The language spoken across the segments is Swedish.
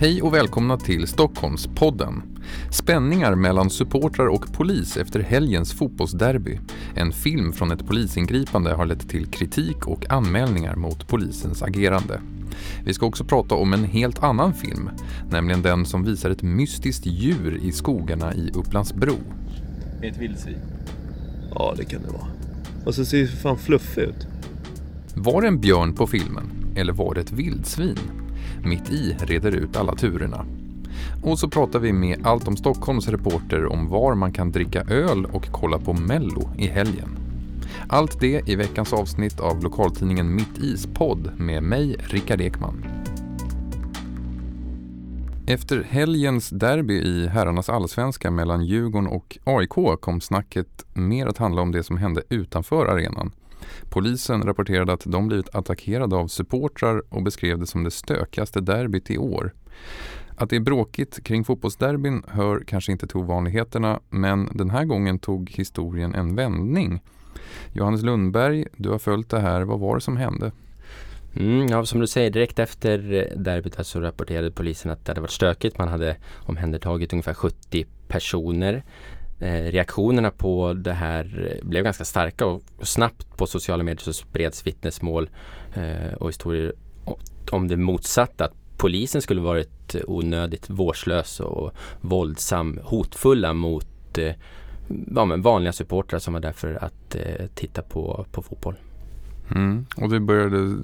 Hej och välkomna till Stockholmspodden. Spänningar mellan supportrar och polis efter helgens fotbollsderby. En film från ett polisingripande har lett till kritik och anmälningar mot polisens agerande. Vi ska också prata om en helt annan film, nämligen den som visar ett mystiskt djur i skogarna i Upplandsbro. Ett vildsvin. Ja, det kan det vara. Och så ser ju för fan fluffig ut. Var det en björn på filmen? Eller var det ett vildsvin? Mitt i reder ut alla turerna. Och så pratar vi med Allt om Stockholms reporter om var man kan dricka öl och kolla på Mello i helgen. Allt det i veckans avsnitt av lokaltidningen Mitt Is podd med mig, Rickard Ekman. Efter helgens derby i herrarnas allsvenska mellan Djurgården och AIK kom snacket mer att handla om det som hände utanför arenan. Polisen rapporterade att de blivit attackerade av supportrar och beskrev det som det stökigaste derbyt i år. Att det är bråkigt kring fotbollsderbyn hör kanske inte till ovanligheterna men den här gången tog historien en vändning. Johannes Lundberg, du har följt det här. Vad var det som hände? Mm, ja, som du säger, direkt efter derbyt så rapporterade polisen att det hade varit stökigt. Man hade omhändertagit ungefär 70 personer. Eh, reaktionerna på det här blev ganska starka och snabbt på sociala medier så spreds vittnesmål eh, och historier om det motsatta. Att polisen skulle varit onödigt vårdslös och våldsam, hotfulla mot eh, ja, vanliga supportrar som var där för att titta på, på fotboll. Mm. Och det började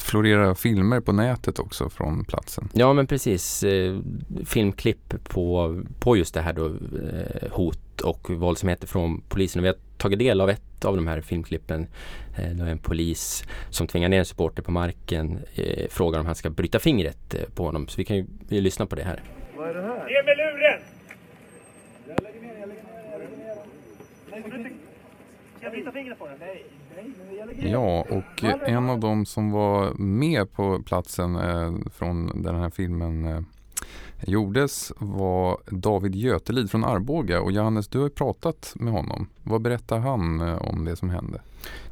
florera filmer på nätet också från platsen. Ja men precis. Eh, filmklipp på, på just det här då, eh, hot och våldsamheter från polisen. Och vi har tagit del av ett av de här filmklippen. Eh, det är en polis som tvingar ner en supporter på marken. Frågar om han ska bryta fingret på honom. Så vi kan ju vi lyssna på det här. Vad är det här? Ge mig luren! Jag lägger ner, jag lägger ner, jag lägger ner. Nej, Ska jag bryta fingret på den? Nej. Ja, och en av dem som var med på platsen eh, från den här filmen eh, gjordes var David Götelid från Arboga och Johannes, du har pratat med honom. Vad berättar han eh, om det som hände?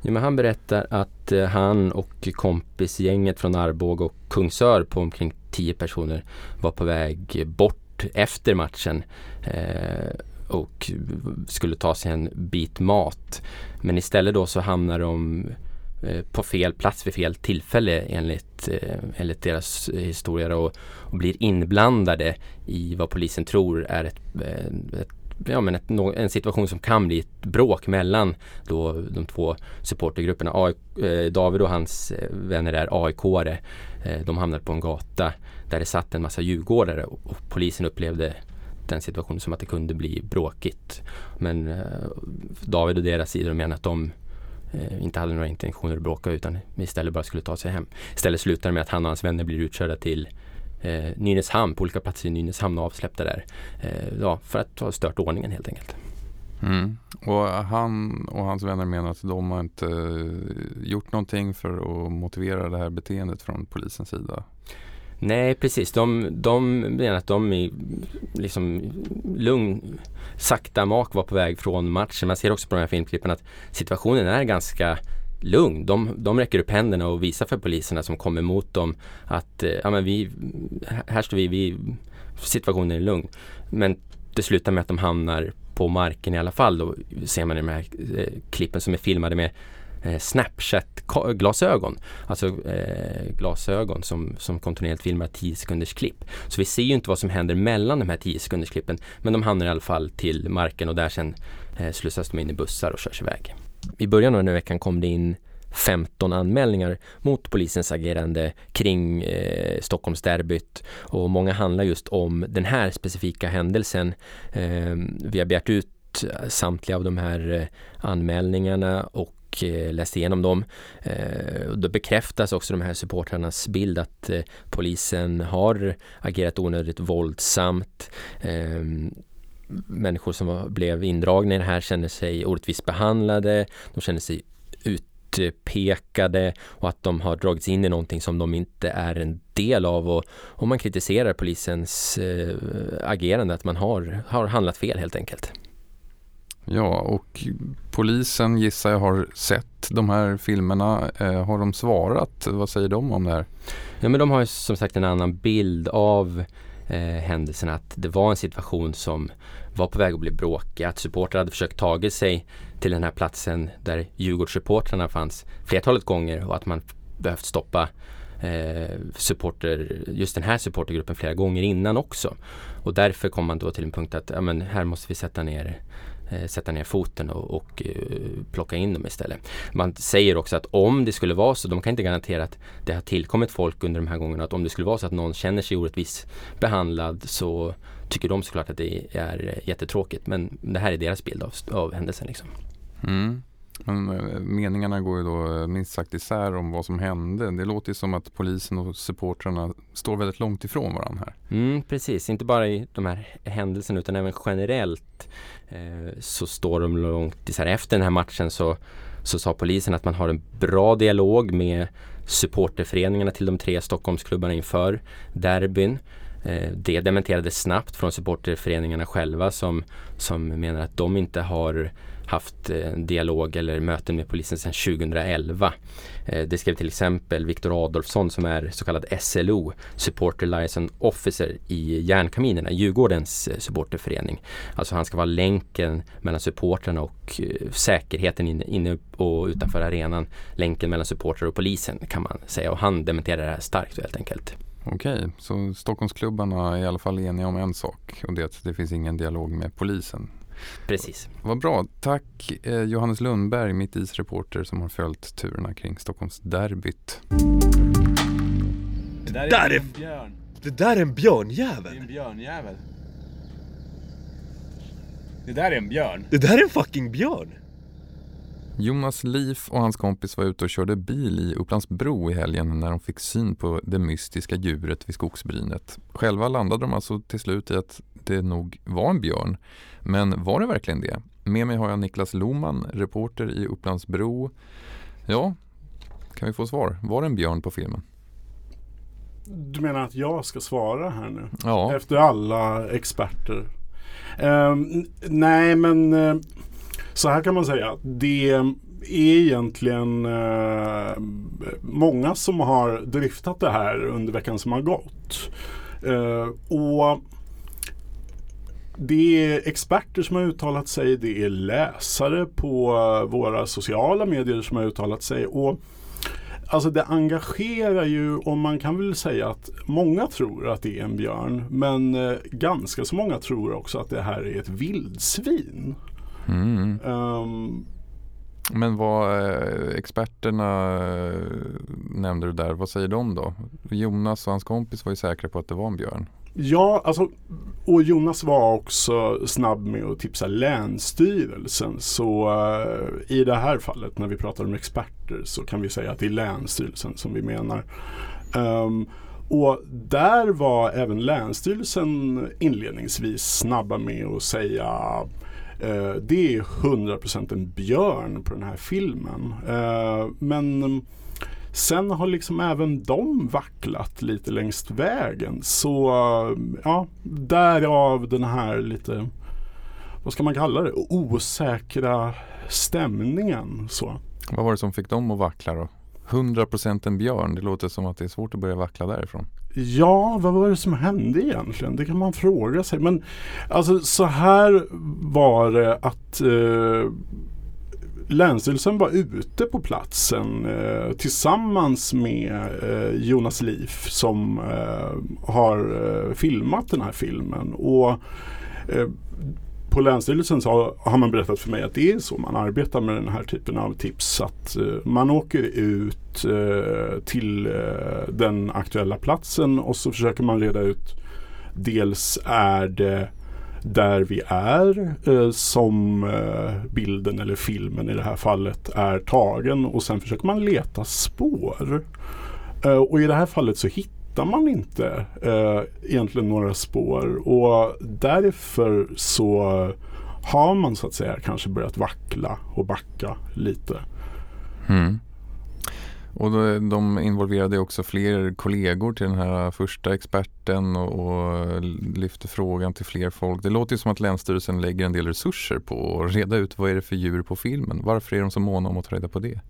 Ja, men han berättar att eh, han och kompisgänget från Arboga och Kungsör på omkring tio personer var på väg bort efter matchen. Eh, och skulle ta sig en bit mat. Men istället då så hamnar de eh, på fel plats vid fel tillfälle enligt, eh, enligt deras historia och, och blir inblandade i vad polisen tror är ett, eh, ett ja, men ett, en situation som kan bli ett bråk mellan då de två supportergrupperna. David och hans vänner är AIK-are. De hamnade på en gata där det satt en massa djurgårdare och polisen upplevde den situationen som att det kunde bli bråkigt. Men eh, David och deras sidor menar att de eh, inte hade några intentioner att bråka utan istället bara skulle ta sig hem. Istället slutar det med att han och hans vänner blir utkörda till eh, Nynäshamn, på olika platser i Nynäshamn och avsläppta där. Eh, ja, för att ha stört ordningen helt enkelt. Mm. Och han och hans vänner menar att de har inte eh, gjort någonting för att motivera det här beteendet från polisens sida. Nej precis, de, de menar att de i liksom lugn, sakta mak var på väg från matchen. Man ser också på de här filmklippen att situationen är ganska lugn. De, de räcker upp händerna och visar för poliserna som kommer mot dem att eh, ja, men vi, här står vi, vi, situationen är lugn. Men det slutar med att de hamnar på marken i alla fall. Då ser man i de här eh, klippen som är filmade med Eh, Snapchat-glasögon. Alltså eh, glasögon som, som kontinuerligt filmar 10 sekunders klipp. Så vi ser ju inte vad som händer mellan de här 10 sekunders klippen. Men de hamnar i alla fall till marken och där sen eh, slussas de in i bussar och körs iväg. I början av den här veckan kom det in 15 anmälningar mot polisens agerande kring eh, Stockholmsderbyt och många handlar just om den här specifika händelsen. Eh, vi har begärt ut samtliga av de här eh, anmälningarna och och eh, läste igenom dem. Eh, då bekräftas också de här supportrarnas bild att eh, polisen har agerat onödigt våldsamt. Ehm, människor som blev indragna i det här känner sig orättvist behandlade. De känner sig utpekade och att de har dragits in i någonting som de inte är en del av och, och man kritiserar polisens agerande att man har, har handlat fel helt enkelt. Ja, och polisen gissar jag har sett de här filmerna. Eh, har de svarat? Vad säger de om det här? Ja, men de har ju som sagt en annan bild av eh, händelsen. Att det var en situation som var på väg att bli bråkig. Att supportrar hade försökt tagit sig till den här platsen där Djurgårdssupportrarna fanns flertalet gånger och att man behövt stoppa eh, supporter, just den här supportergruppen flera gånger innan också. Och därför kom man då till en punkt att ja, men här måste vi sätta ner Eh, sätta ner foten och, och eh, plocka in dem istället. Man säger också att om det skulle vara så, de kan inte garantera att det har tillkommit folk under de här gångerna, att om det skulle vara så att någon känner sig orättvist behandlad så tycker de såklart att det är eh, jättetråkigt. Men det här är deras bild av, av händelsen. Liksom. Mm. Men eh, meningarna går ju då eh, minst sagt isär om vad som hände. Det låter ju som att polisen och supportrarna står väldigt långt ifrån varandra här. Mm, precis, inte bara i de här händelserna utan även generellt eh, så står de långt isär. Efter den här matchen så, så sa polisen att man har en bra dialog med supporterföreningarna till de tre Stockholmsklubbarna inför derbyn. Eh, det dementerades snabbt från supporterföreningarna själva som, som menar att de inte har haft eh, dialog eller möten med polisen sedan 2011. Eh, det skrev till exempel Viktor Adolfsson som är så kallad SLO, Supporter Liaison Officer i Järnkaminerna, Djurgårdens eh, supporterförening. Alltså han ska vara länken mellan supportrarna och säkerheten inne och utanför arenan. Länken mellan supportrar och polisen kan man säga och han dementerar det här starkt helt enkelt. Okej, så Stockholmsklubbarna är i alla fall eniga om en sak och det är att det finns ingen dialog med polisen. Precis. Vad bra. Tack eh, Johannes Lundberg, mitt isreporter som har följt turerna kring Stockholmsderbyt. Det där är, där är- en björn. Det där är en Det är björnjävel! en björnjävel. Det där är en björn. Det där är en fucking björn! Jonas Liv och hans kompis var ute och körde bil i Upplandsbro i helgen när de fick syn på det mystiska djuret vid skogsbrynet. Själva landade de alltså till slut i att det nog var en björn. Men var det verkligen det? Med mig har jag Niklas Loman, reporter i Upplandsbro. Ja, kan vi få svar? Var det en björn på filmen? Du menar att jag ska svara här nu? Ja, Efter alla experter. N- nej, men eh, så här kan man säga. Det är egentligen eh, många som har driftat det här under veckan som har gått. Eh, och det är experter som har uttalat sig, det är läsare på eh, våra sociala medier som har uttalat sig. Och Alltså det engagerar ju och man kan väl säga att många tror att det är en björn men eh, ganska så många tror också att det här är ett vildsvin. mm. Ehm, men vad eh, experterna nämnde du där, vad säger de då? Jonas och hans kompis var ju säkra på att det var en björn ja, alltså och Jonas var också snabb med att tipsa Länsstyrelsen så uh, i det här fallet när vi pratar om experter så kan vi säga att det är Länsstyrelsen som vi menar. Um, och där var även Länsstyrelsen inledningsvis snabba med att säga uh, det är 100% en björn på den här filmen. Uh, men sen har liksom även de vacklat lite längs vägen. Så eh, ja, därav den här lite, vad ska man kalla det, osäkra stämningen. Så. Vad var det som fick dem att vackla då? 100% en björn, det låter som att det är svårt att börja vackla därifrån. Ja, vad var det som hände egentligen? Det kan man fråga sig. Men alltså så här var det att eh, Länsstyrelsen var ute på platsen eh, tillsammans med eh, Jonas Liv som eh, har eh, filmat den här filmen. Och eh, på Länsstyrelsen så har man berättat för mig att det är så man arbetar med den här typen av tips. Att eh, man åker ut eh, till eh, den aktuella platsen och så försöker man reda ut dels är det där vi är eh, som eh, bilden eller filmen i det här fallet är tagen och sen försöker man leta spår. Eh, och i det här fallet så hittar man inte eh, egentligen några spår och därför så har man så att säga kanske börjat vackla och backa lite. Mm. Och då, de involverade också fler kollegor till den här första experten och, och lyfte frågan till fler folk. Det låter ju som att Länsstyrelsen lägger en del resurser på att reda ut vad är det för djur på filmen. Varför är de så måna om att ta reda på det?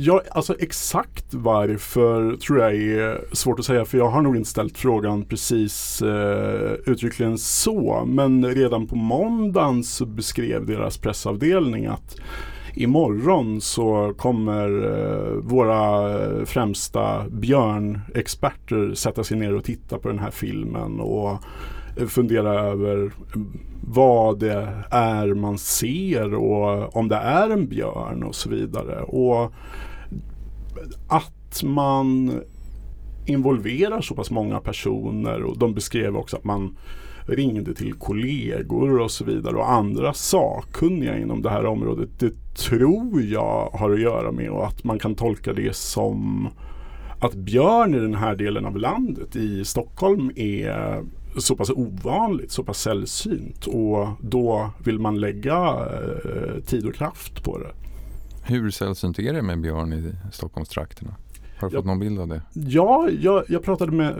Ja, alltså exakt varför tror jag är svårt att säga för jag har nog inte ställt frågan precis eh, uttryckligen så. Men redan på måndagen så beskrev deras pressavdelning att imorgon så kommer eh, våra eh, främsta björnexperter sätta sig ner och titta på den här filmen och eh, fundera över mm, vad det är man ser och om det är en björn och så vidare. Och att man involverar så pass många personer och de beskrev också att man ringde till kollegor och så vidare och andra sakkunniga inom det här området. Det tror jag har att göra med och att man kan tolka det som att björn i den här delen av landet i Stockholm är så pass ovanligt, så pass sällsynt och då vill man lägga eh, tid och kraft på det. Hur sällsynt är det med björn i Stockholmstrakterna? Har du Ja. fått någon bild av det? Ja, jag, jag pratade med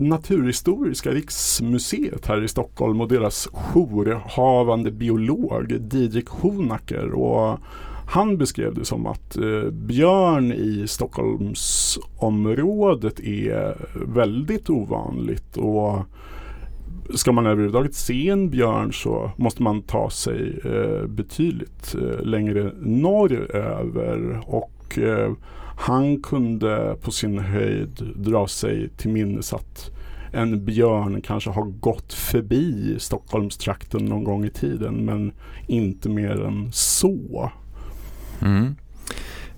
Naturhistoriska riksmuseet här i Stockholm och deras jourhavande biolog Didrik Honacker. Och han beskrev det som att eh, björn i Stockholmsområdet är väldigt ovanligt. Och ska man överhuvudtaget se en björn så måste man ta sig eh, betydligt eh, längre norröver. Och eh, han kunde på sin höjd dra sig till minnes att en björn kanske har gått förbi Stockholmstrakten någon gång i tiden men inte mer än så. Mm.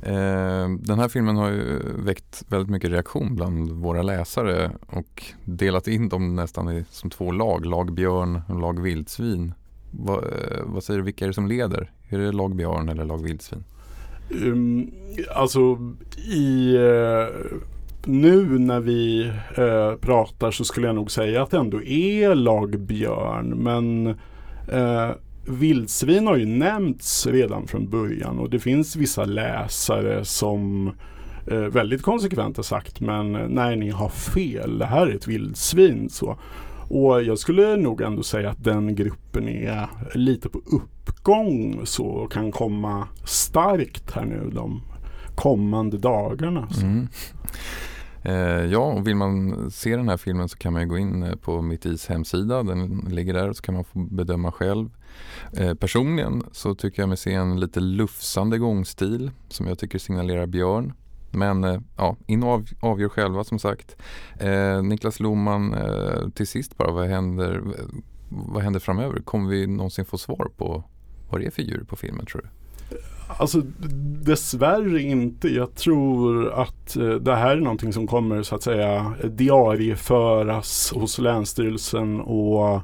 Eh, den här filmen har ju väckt väldigt mycket reaktion bland våra läsare och delat in dem nästan i, som två lag, lag björn och lag vildsvin. Va, eh, vad säger du, vilka är det som leder? Är det lag björn eller lag vildsvin? Um, alltså i Uh, nu när vi uh, pratar så skulle jag nog säga att det ändå är lagbjörn. Men uh, vildsvin har ju nämnts redan från början och det finns vissa läsare som eh, väldigt konsekvent har sagt men nej ni har fel, det här är ett vildsvin. Så. Och jag skulle nog ändå säga att den gruppen är lite på uppgång så och kan komma starkt här nu de kommande dagarna. Så. Mm. Eh, ja, och vill man se den här filmen så kan man ju gå in eh, på Mitt Is hemsida. Den ligger där och så kan man få bedöma själv. Eh, personligen så tycker jag mig se en lite lufsande gångstil som jag tycker signalerar björn. Men eh, ja, in och av, avgör själva som sagt. Eh, Niklas Loman, eh, till sist bara, vad händer, vad händer framöver? Kommer vi någonsin få svar på vad det är för djur på filmen tror du? Alltså dessvärre inte. Jag tror att eh, det här är någonting som kommer så att säga diarieföras hos Länsstyrelsen och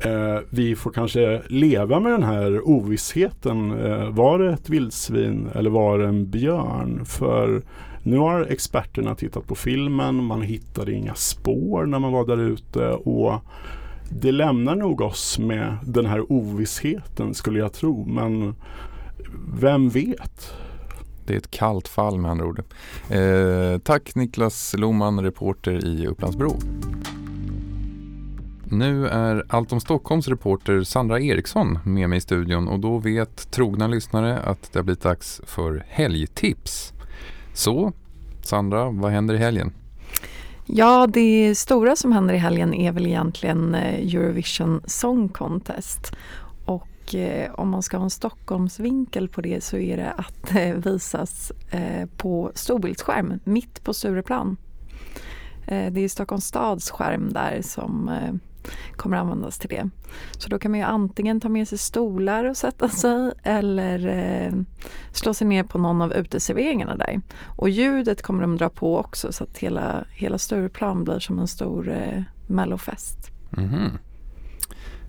eh, vi får kanske leva med den här ovissheten. Eh, var det ett vildsvin eller var det en björn? För nu har experterna tittat på filmen, man hittade inga spår när man var där ute och det lämnar nog oss med den här ovissheten skulle jag tro. Men vem vet? Det är ett kallt fall med andra ord. Eh, tack Niklas Loman, reporter i Upplandsbro. Nu är Allt om Stockholms reporter Sandra Eriksson med mig i studion och då vet trogna lyssnare att det har blivit dags för helgtips. Så, Sandra, vad händer i helgen? Ja, det stora som händer i helgen är väl egentligen eh, Eurovision Song Contest. Och eh, om man ska ha en Stockholmsvinkel på det så är det att det visas eh, på storbildsskärm mitt på Stureplan. Eh, det är Stockholms stads skärm där som kommer användas till det. Så då kan man ju antingen ta med sig stolar och sätta sig eller eh, slå sig ner på någon av uteserveringarna där. Och ljudet kommer de dra på också så att hela, hela Stureplan blir som en stor eh, mellofest. Mhm.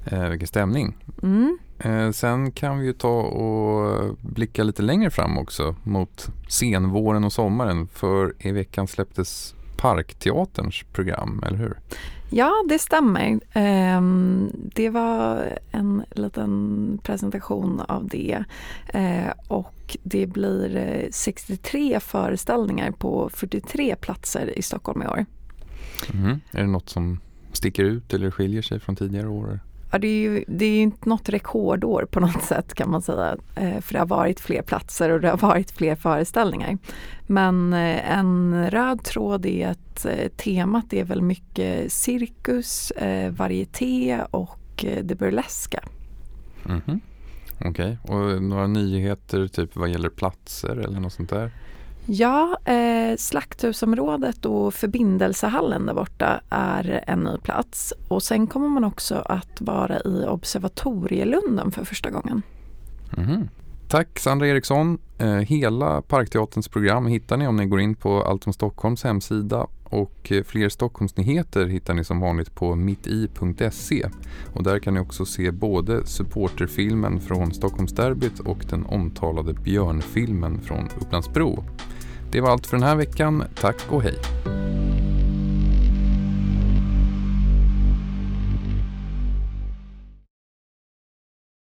Eh, vilken stämning. Mm. Eh, sen kan vi ju ta och blicka lite längre fram också mot senvåren och sommaren för i veckan släpptes Parkteaterns program, eller hur? Ja, det stämmer. Ehm, det var en liten presentation av det eh, och det blir eh, 63 föreställningar på 43 platser i Stockholm i år. Mm. Är det något som sticker ut eller skiljer sig från tidigare år? Ja, det är ju det är ju inte något rekordår på något sätt kan man säga. Eh, för det har varit fler platser och det har varit fler föreställningar. Men eh, en röd tråd är att eh, temat är väl mycket cirkus, varieté och det burleska. Mhm. Okej, och några nyheter typ vad gäller platser eller något sånt där? Ja, eh, Slakthusområdet och förbindelsehallen där borta är en ny plats. Och sen kommer man också att vara i Observatorielunden för första gången. Mm. Tack Sandra Eriksson. Eh, hela Parkteaterns program hittar ni om ni går in på Allt om Stockholms hemsida och eh, fler Stockholmsnyheter hittar ni som vanligt på mitti.se. Och där kan ni också se både supporterfilmen från Stockholmsderbyt och den omtalade björnfilmen från Upplandsbro. Det var allt för den här veckan. Tack och hej!